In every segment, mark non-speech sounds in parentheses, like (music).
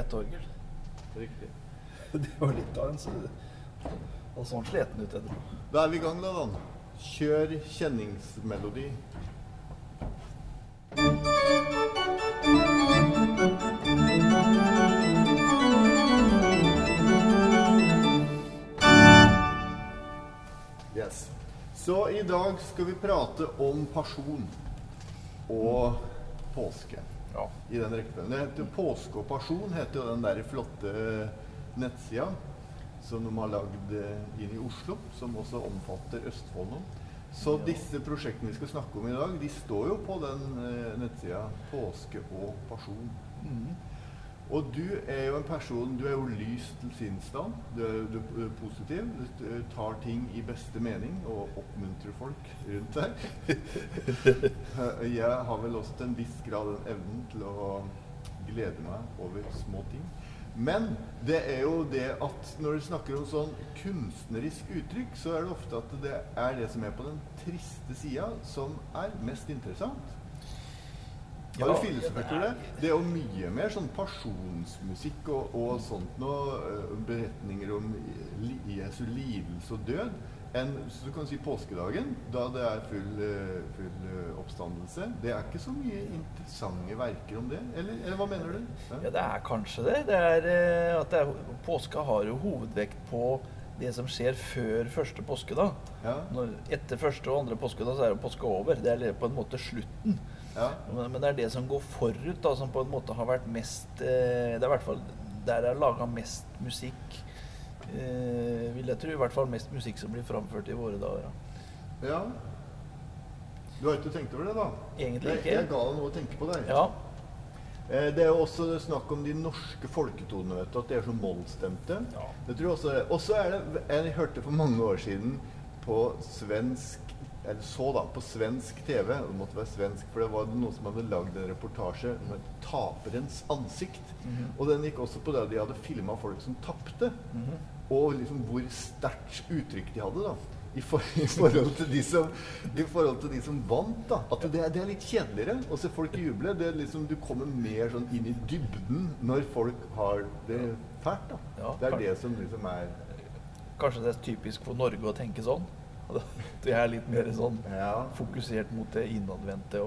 ett orgel. Riktig. (laughs) Det var litt av en så Og sånn sliten ut etterpå. Da er vi i gang, da, Dan. Kjør kjenningsmelodi. Yes. Så i dag skal vi prate om pasjon og påske. Ja. I den rekkefølgen. Det heter Påske og pasjon, heter jo den der flotte nettsida som de har lagd eh, inn i Oslo, som også omfatter Østfold nå. Så disse prosjektene vi skal snakke om i dag, de står jo på den eh, nettsida Påske og pasjon. Mhm. Og du er jo en person Du er jo lys til sinnsstand. Du er, du er positiv. Du tar ting i beste mening og oppmuntrer folk rundt deg. Jeg har vel også til en viss grad den evnen til å glede meg over små ting. Men det er jo det at når du snakker om sånn kunstnerisk uttrykk, så er det ofte at det er det som er på den triste sida, som er mest interessant. Har du Ja, filosofert over det? Det er jo mye mer sånn pasjonsmusikk og, og sånt noe, øh, beretninger om Jesu lidelse og død, enn så du kan si påskedagen, da det er full, øh, full øh, oppstandelse. Det er ikke så mye interessante verker om det, eller, eller hva mener du? Ja. Ja, det er kanskje det. det, er, eh, at det er, påska har jo hovedvekt på det som skjer før første påskedag. Ja. Når, etter første og andre påskedag så er jo påske over. Det er på en måte slutten. Ja. Men, men det er det som går forut, da, som på en måte har vært mest eh, Det er i hvert fall der det er laga mest musikk. Eh, vil jeg tro. I hvert fall mest musikk som blir framført i våre dager. da. ja. Du har ikke tenkt over det, da? Egentlig ikke. jeg ga deg noe å tenke på der. Ja. Eh, Det er jo også snakk om de norske folketonene, vet du, at de er så mollstemte. Ja. Det tror jeg også er. Og så er det Jeg hørte for mange år siden på svensk Eller så, da, på svensk TV. Det måtte være svensk, for det var noen som hadde lagd en reportasje om taperens ansikt. Mhm. Og den gikk også på det de hadde filma folk som tapte. Mhm. Og liksom hvor sterkt uttrykk de hadde, da. I, for, I forhold til de som, i forhold til de som vant, da. At det, det er litt kjedeligere å se folk juble. Det er liksom, du kommer mer sånn inn i dybden når folk har det fælt, da. Ja, det er kanskje, det som liksom er Kanskje det er typisk for Norge å tenke sånn. Vi er litt mer sånn fokusert mot det innadvendte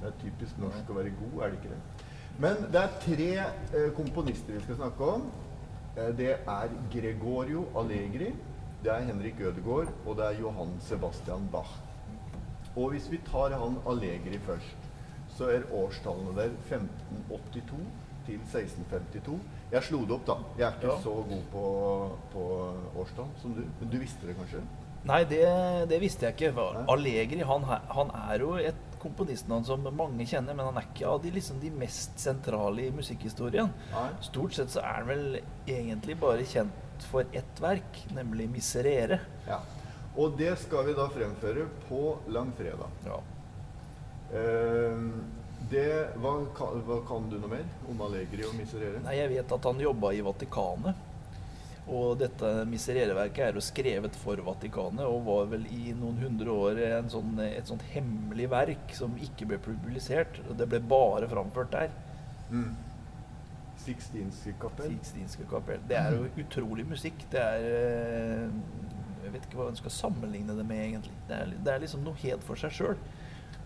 Det er typisk norsk å være god, er det ikke det? Men det er tre eh, komponister vi skal snakke om. Eh, det er Gregorio Allegri, det er Henrik Ødegaard, og det er Johan Sebastian Bach. Og hvis vi tar han Allegri først, så er årstallene der 1582 til 1652. Jeg slo det opp, da. Jeg er ikke Ja. så god på, på årstall som du. Men du visste det kanskje? Nei, det, det visste jeg ikke. Allegri han, han er jo et komponistnavn som mange kjenner, men han er ikke av de, liksom, de mest sentrale i musikkhistorien. Nei. Stort sett så er han vel egentlig bare kjent for ett verk, nemlig 'Miserere'. Ja. Og det skal vi da fremføre på langfredag. Ja. Eh, det, hva, hva kan du noe mer om Allegri og Miserere? Nei, jeg vet at han jobba i Vatikanet. Og dette Miserere-verket er jo skrevet for Vatikanet og var vel i noen hundre år en sånn, et sånt hemmelig verk som ikke ble publisert. og Det ble bare framført der. Mm. Sixtinske kapell? Sixtinske kapell. Det er jo utrolig musikk. Det er eh, Jeg vet ikke hva en skal sammenligne det med, egentlig. Det er, det er liksom noe helt for seg sjøl.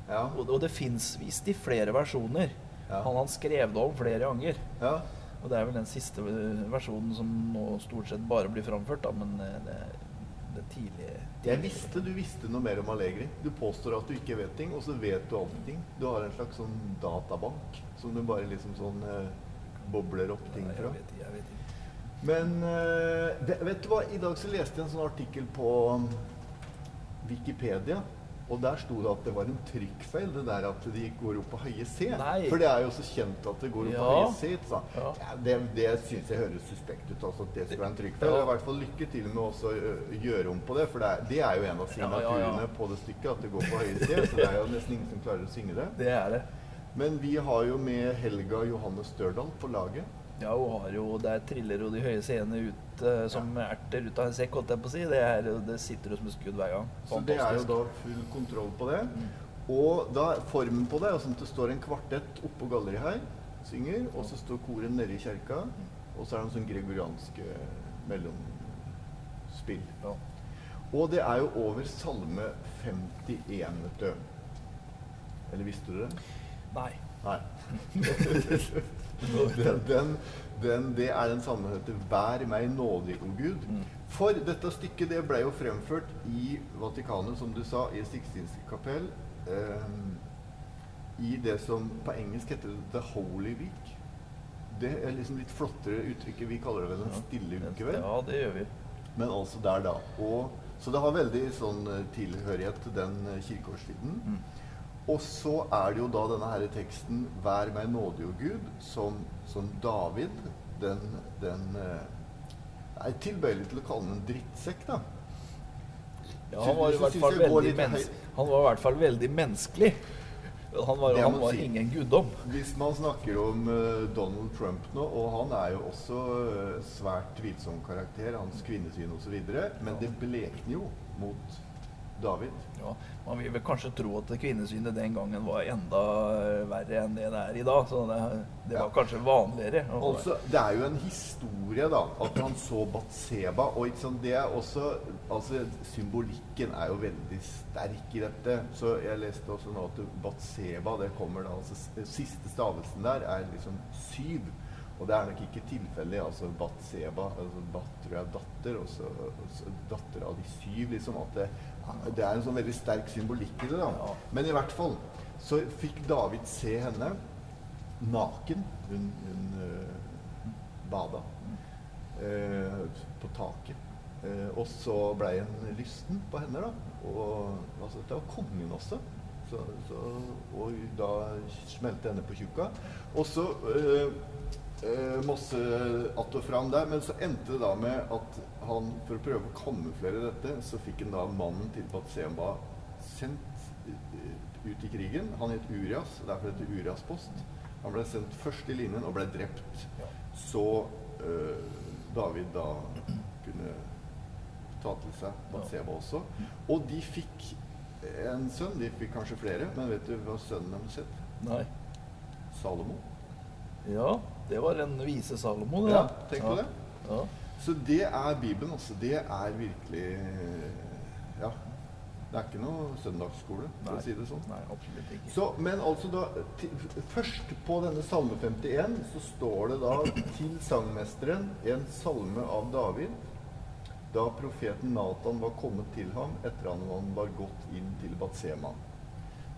Ja. Og, og det fins visst i flere versjoner. Ja. Han har skrevet det om flere ganger. ja. Og det er vel den siste eh, versjonen som nå stort sett bare blir framført, da, men eh, det, det tidlige, Jeg visste du visste noe mer om Allegri. Du påstår at du ikke vet ting, og så vet du alltid ting. Du har en slags sånn databank som du bare liksom sånn eh, bobler opp ting fra. jeg vet, jeg vet ikke. Men eh, vet, vet du hva, i dag så leste jeg en sånn artikkel på um, Wikipedia. Og der sto det at det var en trykkfeil, det der at de går opp på høye C. Nei. For det er jo så kjent at det går opp på høye C. Ja. Ja, det det syns jeg høres suspekt ut, altså at det skulle være en trykkfeil. Ja. Og I hvert fall lykke til med også å gjøre om på det, for det er, det er jo en av Ja, signaturene ja, ja. på det stykket, at det går på høye C. Så det er jo nesten ingen som klarer å synge det. Det er det. Men vi har jo med Helga Johanne Størdal på laget. Ja, hun har jo Der triller jo de høye scenene ut uh, som erter ut av en sekk, holdt jeg på å si. Det, er, det sitter jo som et skudd hver gang. Så det er jo da full kontroll på det. Og da formen på det er sånn at det står en kvartett oppå galleriet her. synger, og så står koret nede i kjerka, og så er det en sånn gregorianske mellomspill. Ja. Og det er jo over salme 51, vet du. Eller visste du det? Nei. Nei. (laughs) (laughs) (laughs) den, den, den, det er den som heter 'Vær meg nådig, o Gud'. Mm. For dette stykket det ble jo fremført i Vatikanet, som du sa, i Sixtinske kapell. Eh, I det som på engelsk heter The Holy Week. Det er liksom litt flottere uttrykket. Vi kaller det vel en stille uke, vel? Ja, det gjør vi. Men altså der, da. Og, så det har veldig sånn eh, tilhørighet til den eh, kirkeårstiden. Mm. Og så er det jo da denne her teksten 'Vær meg nådig, og Gud', som, som David den, den eh, er tilbøyelig til å kalle den en drittsekk, da. Ja, han var i hvert fall veldig, fall veldig menneskelig. Han var, han var si. ingen guddom. Hvis man snakker om uh, Donald Trump nå, og han er jo også uh, svært tvilsom karakter, hans kvinnesyn osv., men det blekner jo mot David. Ja, man vil vel kanskje tro at kvinnesynet den gangen var enda eh, verre enn det det er i dag. Så det, det var Ja. kanskje vanligere. Altså, det er jo en historie, da, at han så Batseba. Og sant, det er også Altså, symbolikken er jo veldig sterk i dette. Så jeg leste også nå at Batseba, det kommer da altså Siste stavelsen der er liksom syv. Og det er nok ikke tilfeldig. Altså Batseba altså Bat tror jeg er datter, og så datter av de syv, liksom. At det, det er en sånn veldig sterk symbolikk i det, da. Men i hvert fall så fikk David se henne naken. Hun, hun uh, bada uh, på taket. Uh, og så blei hun lysten på henne, da. Og altså, det var kongen også. Så, så, og da smelte henne på tjukka. Og så masse att og fram der. Men så endte det da med at han, for å prøve å kamuflere dette, så fikk han da mannen til Batsemba sendt øh, ut i krigen. Han het Urias, derfor heter Urias post. Han ble sendt først i linjen og ble drept. Så øh, David da kunne ta til seg Batseba også. Og de fikk en sønn. De fikk kanskje flere, men vet du hva sønnen deres het? Nei. Salomo. Ja, det var en vise Salomo, det. Ja, tenk på det. Ja. Så det er Bibelen, altså. Det er virkelig Ja. Det er ikke noe søndagsskole, for Nei. å si det sånn. Nei, absolutt ikke. Så, men altså da Først på denne salme 51 så står det da til sangmesteren en salme av David da profeten Natan var kommet til ham etter han var gått inn til Batsema.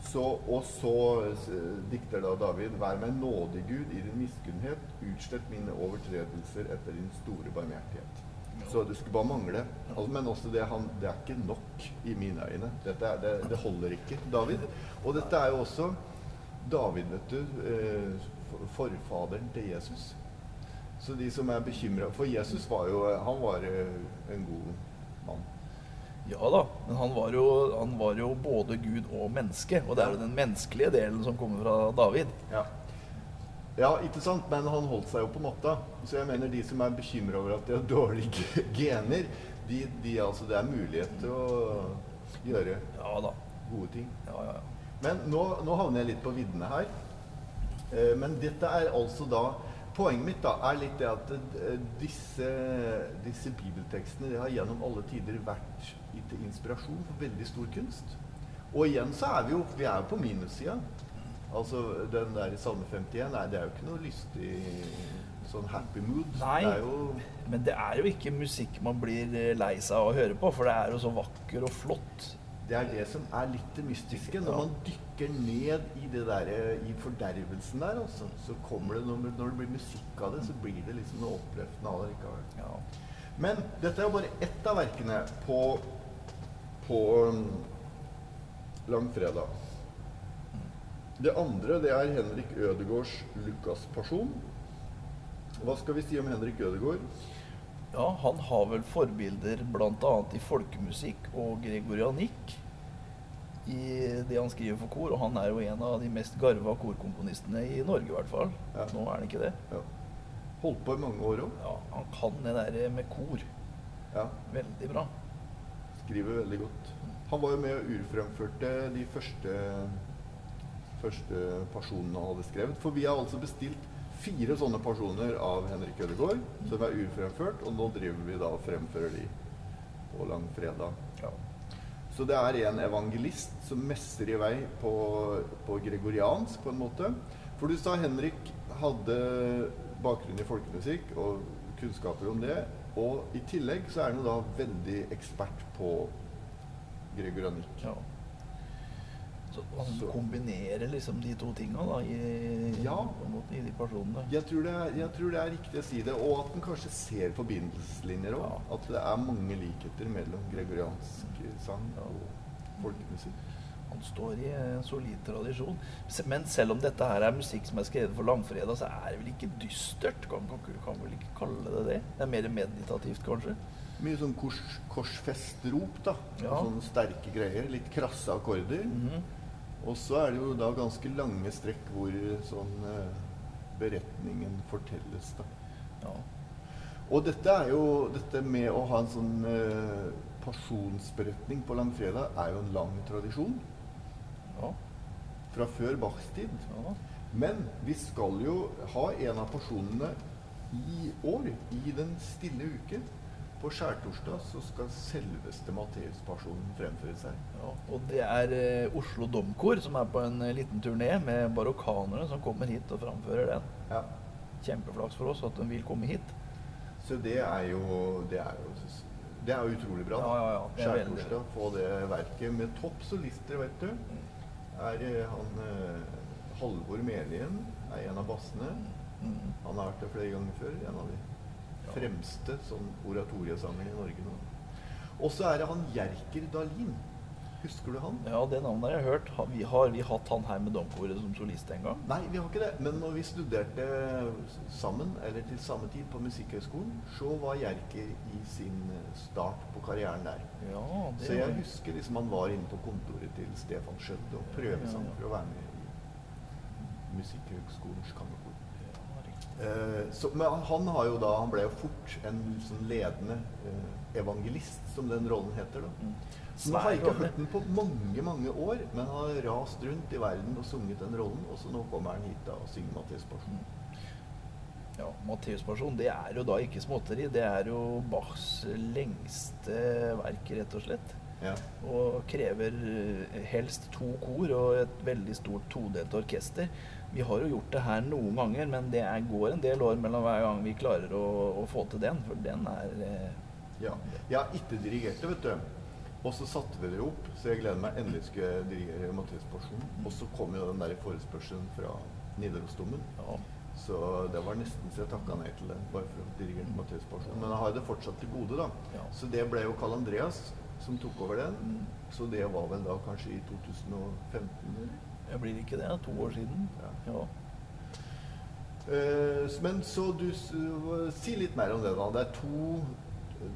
Så, og så eh, dikter da David Vær meg nådig, Gud, i din miskunnhet. Utslett mine overtredelser etter din store barmhjertighet. Så det skulle bare mangle. Altså, men også det, han, det er ikke nok i mine øyne. Dette det, det holder ikke, David. Og dette er jo også David, vet du, eh, forfaderen til Jesus. Så de som er bekymra For Jesus var jo Han var eh, en god. Ja da, men han var, jo, han var jo både Gud og menneske. Og det er jo den menneskelige delen som kommer fra David. Ja. ja, ikke sant? Men han holdt seg jo på matta. Så jeg mener de som er bekymra over at de har dårlige (laughs) gener, de, de, altså, det er mulighet til å gjøre Ja da. gode ting. Ja, ja, ja. Men nå, nå havner jeg litt på viddene her. Eh, men dette er altså da Poenget mitt da er litt det at eh, disse, disse bibeltekstene de har gjennom alle tider vært til inspirasjon for veldig stor kunst. Og igjen så er vi jo vi er jo på minussida. Altså den der i Salme 51 nei, det er jo ikke noe lystig sånn happy mood. Nei. Det er jo Men det er jo ikke musikk man blir eh, lei seg av å høre på, for det er jo så vakker og flott. Det er det som er litt det mystiske. Når man dykker ned i det der, i fordervelsen der, også, så kommer det når det blir musikk av det, så blir det liksom noe oppløftende av det likevel. Ja. Men dette er jo bare ett av verkene på, på um, langfredag. Det andre det er Henrik Ødegårds 'Lukas-pasjon'. Hva skal vi si om Henrik Ødegård? ja, han har vel forbilder bl.a. i folkemusikk og gregorianikk i det han skriver for kor. Og han er jo en av de mest garva korkomponistene i Norge, i hvert fall. Ja. Nå er han ikke det. Ja. Holdt på i mange år òg. Ja, han kan det der med kor Ja. veldig bra. Skriver veldig godt. Han var jo med og urfremførte de første, første personene han hadde skrevet. For vi har altså bestilt fire sånne personer av Henrik Ødegaard som er urfremført, og nå driver vi da og fremfører de på langfredag. Ja. Så det er en evangelist som messer i vei på, på gregoriansk, på en måte. For du sa Henrik hadde bakgrunn i folkemusikk og kunnskaper om det. Og i tillegg så er han jo da veldig ekspert på gregoranikk. ja. Så han Så- kombinerer liksom de to tinga da, i, Ja. i de personene. Jeg tror, det er, jeg tror det er riktig å si det, og at han kanskje ser forbindelseslinjer òg. Ja. At det er mange likheter mellom gregoriansk sang og folkemusikk. Han står i en solid tradisjon. Men selv om dette her er musikk som er skrevet for langfredag, så er det vel ikke dystert? Kan, kan, kan vel ikke kalle det det? Det er mer meditativt, kanskje? Mye sånn kors, korsfestrop, da. Ja. Sånne sterke greier. Litt krasse akkorder. Mhm. Og så er det jo da ganske lange strekk hvor sånn eh, beretningen fortelles, da. Ja. Og dette er jo Dette med å ha en sånn eh, pasjonsberetning på langfredag er jo en lang tradisjon. Ja. Fra før Bachs tid. ja. Men vi skal jo ha en av personene i år, i Den stille uke. På skjærtorsdag så skal selveste Matteuspersonen fremføres her. Ja, og det er eh, Oslo Domkor som er på en eh, liten turné med barokkanerne som kommer hit og framfører den. Ja. Kjempeflaks for oss at de vil komme hit. Så det er jo Det er jo, det er utrolig bra. da. Ja, ja, ja, Skjærtorsdag, få det verket med topp solister, vet du. Er eh, han eh, Halvor Melien er en av bassene. Mm. Han har vært det flere ganger før. En av de Ja. fremste sånn oratoriesangerne i Norge nå. Og så er det han Jerker Dahlin. Husker du han? Ja, det navnet har jeg hørt. Vi har vi hatt han her med Domkoret som solist en gang? Nei, vi har ikke det. Men når vi studerte sammen, eller til samme tid på Musikkhøgskolen, så var Jerker i sin start på karrieren der. Ja, det Så jeg husker liksom han var inne på kontoret til Stefan Skjødde og prøvesang Ja, ja. for å være med i Musikkhøgskolens kammerkor. Eh, så, men han- han har jo da Han ble jo fort en sånn ledende eh, evangelist, som den rollen heter. da. Mm. Nå har ikke hørt den på mange mange år, men han har rast rundt i verden og sunget den rollen. Og så nå kommer han hit da og synger Passion. Ja, Matteus-pasjon, det er jo da ikke småtteri. Det er jo Bachs lengste verk, rett og slett. Ja. Og krever eh, helst to kor og et veldig stort todelt orkester. Vi har jo gjort det her noen ganger, men det er, går en del år mellom hver gang vi klarer å, å få til den. For den er eh, ja. Jeg har ikke dirigert det, vet du. Og så satte vi det opp, så jeg gleder meg endelig skulle jeg dirigere Mathias Porsen. Og så kom jo den der forespørselen fra Nidarosdomen. ja, Så det var nesten så jeg takka nei til det, bare for å dirigere Mathias Porsen. Men jeg har det fortsatt til gode, da. Ja. Så det ble jo Karl Andreas som tok over den. Mm. Så det var vel da kanskje i 2015, eller? Jeg blir ikke det? To år siden? Ja. ja. Uh, men så du uh, Si litt mer om det, da. Det er to,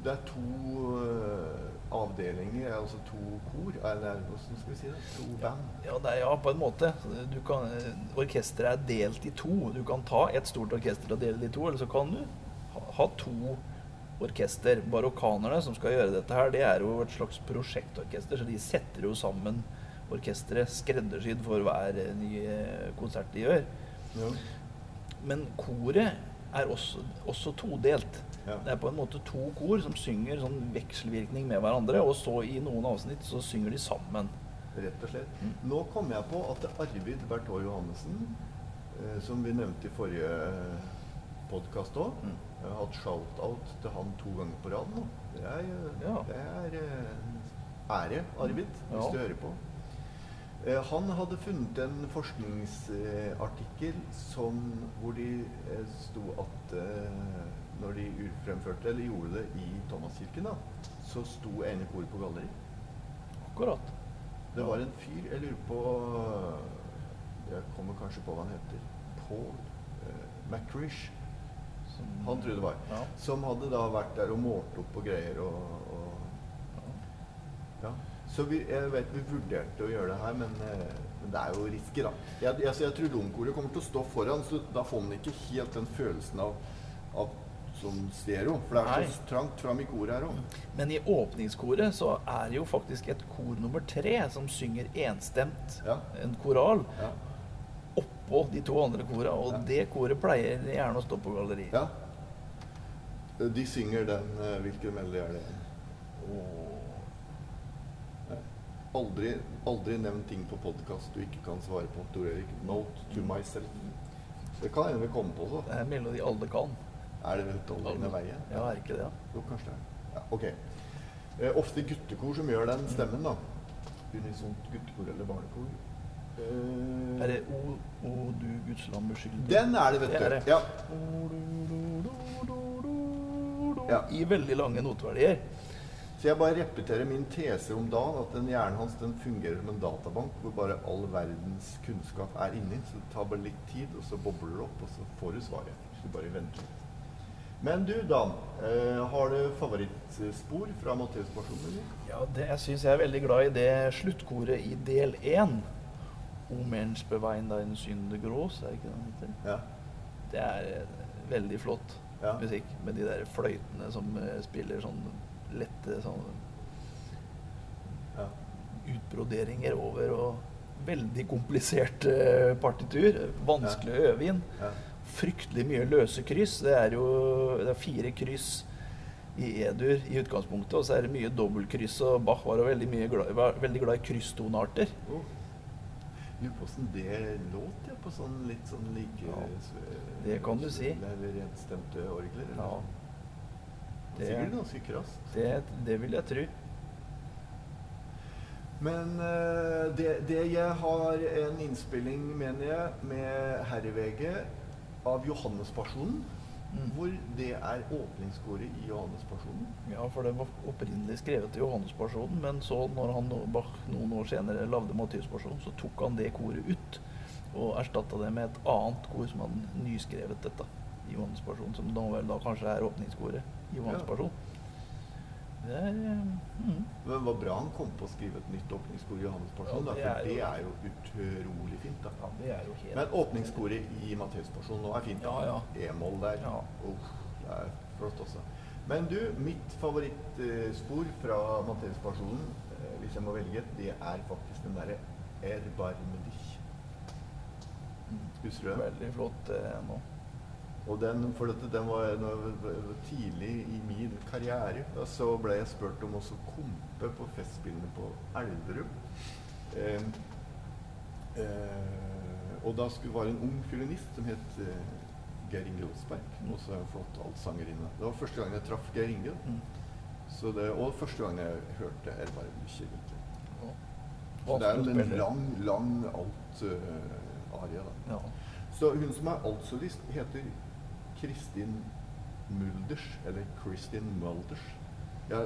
det er to eh, avdelinger, altså to kor. Eller hvordan skal vi si det? To band. Ja, det er, ja, på en måte. Du kan, orkesteret er delt i to. Du kan ta et stort orkester og dele det i to, eller så kan du ha, ha to orkester. Barokkanerne som skal gjøre dette her, det er jo et slags prosjektorkester, så de setter jo sammen orkesteret skreddersydd for hver eh, nye konsert de gjør. Ja. Men koret er også, også todelt. Ja. Det er på en måte to kor som synger sånn vekselvirkning med hverandre, og så i noen avsnitt så synger de sammen. Rett og slett. Mm. Nå kom jeg på at Arvid Berthaa Johannessen, eh, som vi nevnte i forrige podkast òg. Mm. Jeg har hatt shout-out til han to ganger på rad nå. Det er, Ja. det er eh, ære, Arvid, hvis Ja. du hører på. Eh, Han hadde funnet en forskningsartikkel som, hvor de eh, sto at eh, når de fremførte, eller gjorde det i Thomaskirken, da, så sto ene kor på galleri. Akkurat. Det var en fyr, jeg lurer på Jeg kommer kanskje på hva han heter. Paul eh, McRish. Som- Han tror det var. Ja. Som hadde da vært der og målt opp og greier og, og Ja. Så vi, jeg vet vi vurderte å gjøre det her, men, eh, men det er jo risker, da. Jeg, jeg, jeg tror domkoret kommer til å stå foran, så da får man ikke helt den følelsen av, av sånn stereo. For det er så trangt fram i koret her òg. Men i åpningskoret så er det jo faktisk et kor nummer tre som synger enstemt Ja. en koral Ja. oppå de to andre kora, og Ja. det koret pleier gjerne å stå på galleri. Ja. De synger den eh, Hvilken melodi er det? Nei. Aldri, aldri nevn ting på podkast du ikke kan svare på, Tor Erik. Note to myself. Det kan hende vi kommer på så. det er en melodi alle kan. Er det vel Dolly veien? Ja, er ikke det? Ja. Jo, kanskje det er. Ja, ok. Eh, ofte guttekor som gjør den stemmen, da. Unisont guttekor eller barnekor. Eh, Er det O, o du Guds lam beskyld? Den er det, vet Det du. er det. Ja. Ja. I veldig lange noteverdier. Så jeg bare repeterer min tese om dagen, at den hjernen hans den fungerer som en databank hvor bare all verdens kunnskap er inni. Så det tar bare litt tid, og så bobler det opp, og så får du svaret. Så du bare venter litt. Men du, Dan. Eh, har du favorittspor fra Matteus-personen? din? Ja, det, jeg syns jeg er veldig glad i det sluttkoret i del én. O Mensch bewein dein synde grås, er det ikke det den heter? Ja. Det er eh, veldig flott Ja. musikk med de der fløytene som eh, spiller sånn lette sånn ja. utbroderinger over og veldig komplisert eh, partitur. Vanskelig å øve inn. ja. Fryktelig mye løse kryss. Det er jo det er fire kryss i E-dur i utgangspunktet, og så er det mye dobbeltkryss. Og Bach var veldig, glad, var veldig glad i krysstonearter. Oh. Lurer på åssen det låt, ja, på sånn litt sånn like Ja, det kan du si. Eller renstemte orgler? Eller? Ja, Det er sikkert ganske krast. det, det vil jeg tro. Men eh, det, det jeg har en innspilling, mener jeg, med herre-VG av Johannespersonen, Mm. Hvor det er åpningskoret i Johannespersonen. Ja, for det var opprinnelig skrevet til Johannespersonen, men så når han Bach noen år senere lagde Mattheuspasjonen, så tok han det koret ut og erstatta det med et annet kor som hadde nyskrevet dette i Johannespersonen, som da vel da kanskje er åpningskoret i Johannespasjonen. Det er eh, mm. Men det var bra han kom på å skrive et nytt åpningskor i Johannespasjonen, Ja, for det er jo utrolig fint. da. Ja, det er jo helt Men åpningskoret i Matteuspasjonen nå er fint. Ja, ja. E-moll der. Ja. Uff, det er flott også. Men du, mitt favorittspor fra Matteuspersonen, eh, hvis jeg må velge, det er faktisk den derre Erbarme dich. Husker du det? Veldig flott eh, nå. Og den, for dette, den var en, tidlig i min karriere. Da så ble jeg spurt om å kompe på Festspillene på Elverum. Eh, eh, og da skulle var det en ung fiolinist som het eh, Geir Inge Rosberg. Mm. Også en flott altsangerinne. Det var første gang jeg traff Geir Inge. Mm. Så det, og første gang jeg hørte Elvar Mykje. Ja. Så det er jo en lang, lang alt-aria. da. Ja. Så hun som er altsolist, heter Kristin Mulders. Eller Kristin Mulders. Ja,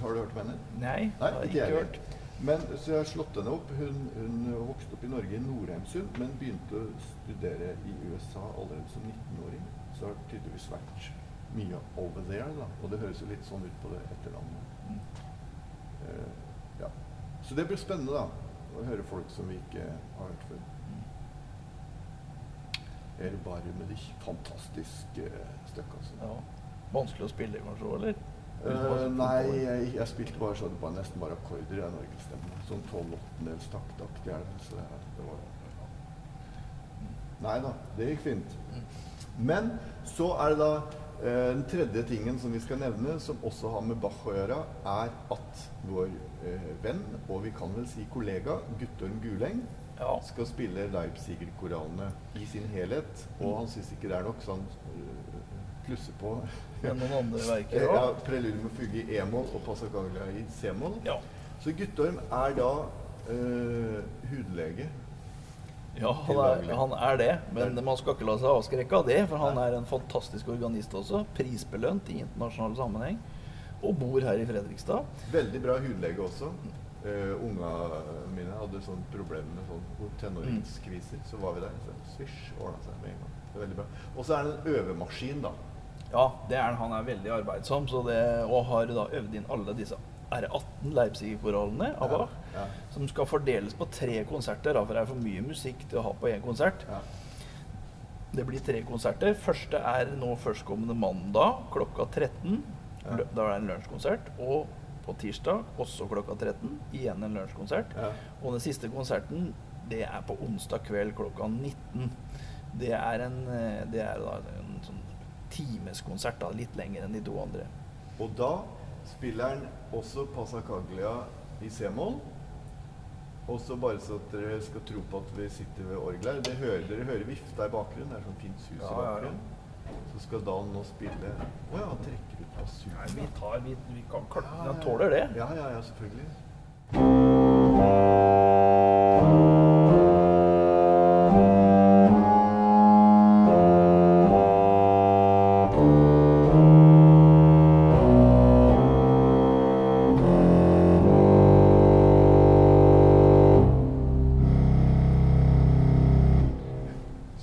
har du hørt om henne? Nei, Nei, har ikke jeg hørt. Men, så jeg har slått henne opp. Hun, hun vokste opp i Norge, i Nordheimsund, men begynte å studere i USA allerede som 19-åring. Så har tydeligvis vært mye over there, da. Og det høres jo litt sånn ut på det etternavnet. Mm. Uh, ja. Så det blir spennende, da. Å høre folk som vi ikke har hørt før. Mm. bare med Fantastisk fantastiske stykke, altså. Ja. Vanskelig å spille kanskje eller? Eh, nei, jeg, jeg spilte bare sånn, bare, nesten bare akkorder. Jeg Norgesstemme. Sånn tolv åttendels taktaktig er det. Så det, var, var Nei da, det gikk fint. Men så er det da eh, den tredje tingen som vi skal nevne, som også har med Bach å gjøre, er at vår eh, venn, og vi kan vel si kollega, Guttorm Guleng, Ja. skal spille Leipziger-koralene i sin helhet. Og han syns ikke det er nok, så han øh, plusser på Men noen andre (laughs) verker ja, òg? Preludium med fuge i e-moll og Passacaglia i c-moll. Ja. Så Guttorm er da øh, hudlege. Ja, han er, han er det, men man skal ikke la seg avskrekke av det. For han er en fantastisk organist også. Prisbelønt i internasjonal sammenheng. Og bor her i Fredrikstad. Veldig bra hudlege også. Uh, unga mine hadde sånn problemer med sånn tenåringskviser. Så var vi der. Så svisj, ordna seg med en gang. Det er veldig bra. Og så er det en øvemaskin, da. Ja, det er han. Er veldig arbeidsom så det, og har da øvd inn alle disse R18 Leipzig-forholdene, av Bach. Ja, Som skal fordeles på tre konserter, da, for det er for mye musikk til å ha på én konsert. ja. Det blir tre konserter. Første er nå førstkommende mandag klokka 13. Ja. Da er det en lunsjkonsert. Og på tirsdag også klokka 13. Igjen en lunsjkonsert. Ja. Og den siste konserten det er på onsdag kveld klokka 19. Det er en, eh, det er da en sånn timeskonsert, da, litt lenger enn de to andre. Og da spiller han også Passacaglia i c-moll. Og så bare så at dere skal tro på at vi sitter ved orgelet her. Det hører, dere hører vifta i bakgrunnen. Det er sånn fint sus i Ja, ja, ja. Så skal Dan nå spille Å ja, han trekker ut basun. Nei, vi tar vi, vi kan klart, Han tåler det. Ja, ja, ja, selvfølgelig.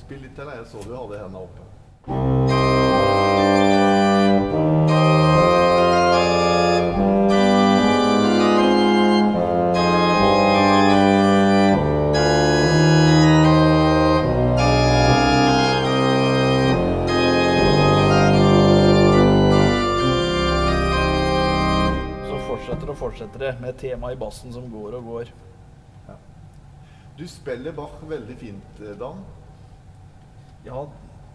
Spill litt til. Jeg så du hadde hendene oppe. Med tema i bassen som går og går. Ja. Du spiller Bach veldig fint, eh, Dan. Ja,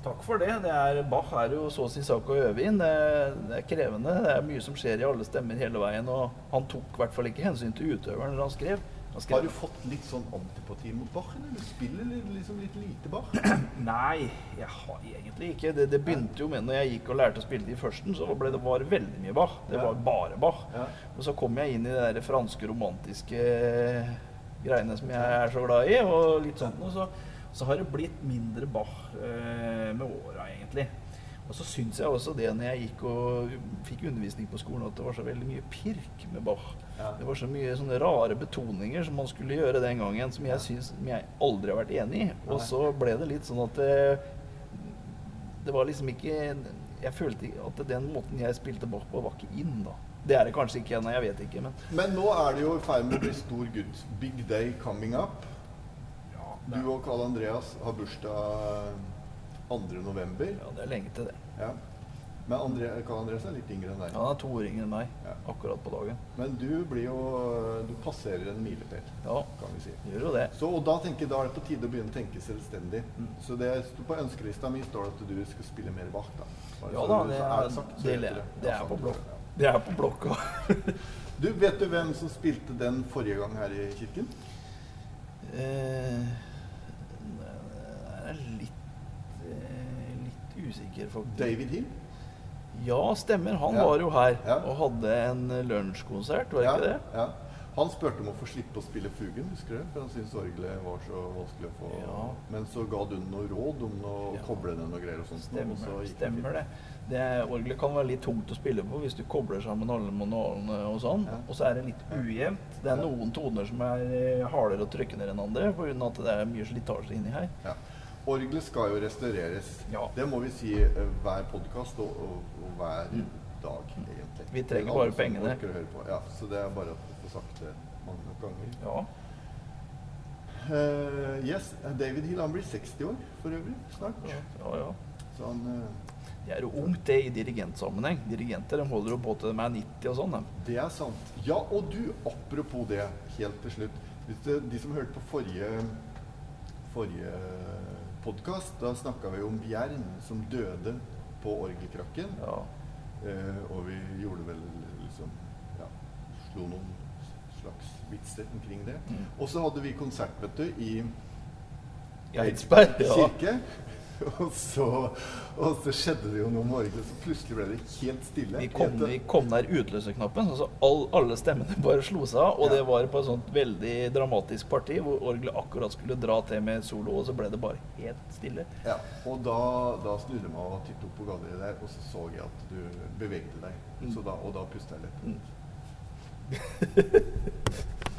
takk for det. det er, Bach er jo så å si sak å øve inn. Det, det er krevende. Det er mye som skjer i alle stemmer hele veien. Og han tok i hvert fall ikke hensyn til utøveren når han skrev. Han skrev Har du fått litt sånn antipati mot Bach, eller? Du spiller liksom litt lite Bach? (clears throat) Nei, jeg har egentlig ikke. Det, det begynte jo med når jeg gikk og lærte å spille i førsten, så ble det bare veldig mye Bach. Det var bare Bach. Ja. Og så kom jeg inn i de der franske romantiske greiene som jeg er så glad i, og litt sånt noe. Så, så har det blitt mindre Bach eh, med åra, egentlig. Og så syns jeg også det når jeg gikk og fikk undervisning på skolen, at det var så veldig mye pirk med Bach. Ja. Det var så mye sånne rare betoninger som man skulle gjøre den gangen, som jeg synes, som jeg aldri har vært enig i. Og så ble det litt sånn at det, det var liksom ikke Jeg følte at den måten jeg spilte Bach på, var ikke inn, da. Det er det kanskje ikke ennå, jeg vet ikke, men Men nå er det jo i ferd med å bli stor gutt. Big day coming up. Ja, Du og Karl Andreas har bursdag 2. november. ja, det er lenge til det. Ja. Men Andre, Karl Andreas er litt yngre enn deg. Han er to år yngre enn meg, Ja. akkurat på dagen. Men du blir jo Du passerer en milepæl, Ja, kan vi si. gjør jo det. Så, og da tenker da er det på tide å begynne å tenke selvstendig. Mm. Så det på ønskelista mi står det at du skal spille mer Bach. da. Bare Ja da, det er, sagt, det, det, det er på blokk. ja. Det er på blokka. (laughs) Du, Vet du hvem som spilte den forrige gang her i kirken? Eh, Jeg er litt, eh, litt usikker, faktisk. David Hill? Ja, stemmer. Han Ja. var jo her Ja. og hadde en lunsjkonsert, var ja. ikke det? Ja. Han spurte om å få slippe å spille Fugen, husker du? For han syntes orgelet var så vanskelig å få Ja. Men så ga du noe råd om å Ja. koble den og greier og sånt. Stemmer, og så stemmer det. det. Orgelet kan være litt tungt å spille på hvis du kobler sammen alle manualene og sånn. Ja. Og så er det litt ujevnt. Det er noen toner som er hardere hardere og ned enn andre pga. at det er mye slitasje inni her. Orgelet skal jo restaureres. Ja. Det må vi si eh, hver podkast og, og, og hver dag, egentlig. Vi trenger bare pengene. Ja, så det er bare å få sagt det mange nok ganger. Ja. Uh, yes, David Hill han blir 60 år for øvrig snart. ja, ja. Så han Uh, Det er jo ungt, det, i dirigentsammenheng. Dirigenter de holder jo på til de er 90 og sånn. de. Det er sant. Ja, og du, apropos det, helt til slutt. Hvis det, de som hørte på forrige, forrige podkast, da snakka vi om Bjern som døde på orgelkrakken. Ja. Eh, og vi gjorde vel liksom Ja, slo noen slags vitser omkring det. Mm. Og så hadde vi konsert, vet du, i Eidsberg. Ja. kirke. (laughs) Og så, og så skjedde det jo noe morgen, orgelet, så plutselig ble det helt stille. Vi kom, vi kom der utløserknappen, så all, alle stemmene (laughs) bare slo seg av. Og Ja. det var på et sånt veldig dramatisk parti hvor orgelet akkurat skulle dra til med solo, og så ble det bare helt stille. Ja, og da, da snudde jeg meg og tittet opp på galleriet der, og så så jeg at du bevegde deg. Mm. Så da, og da pustet jeg litt. Mm. (laughs)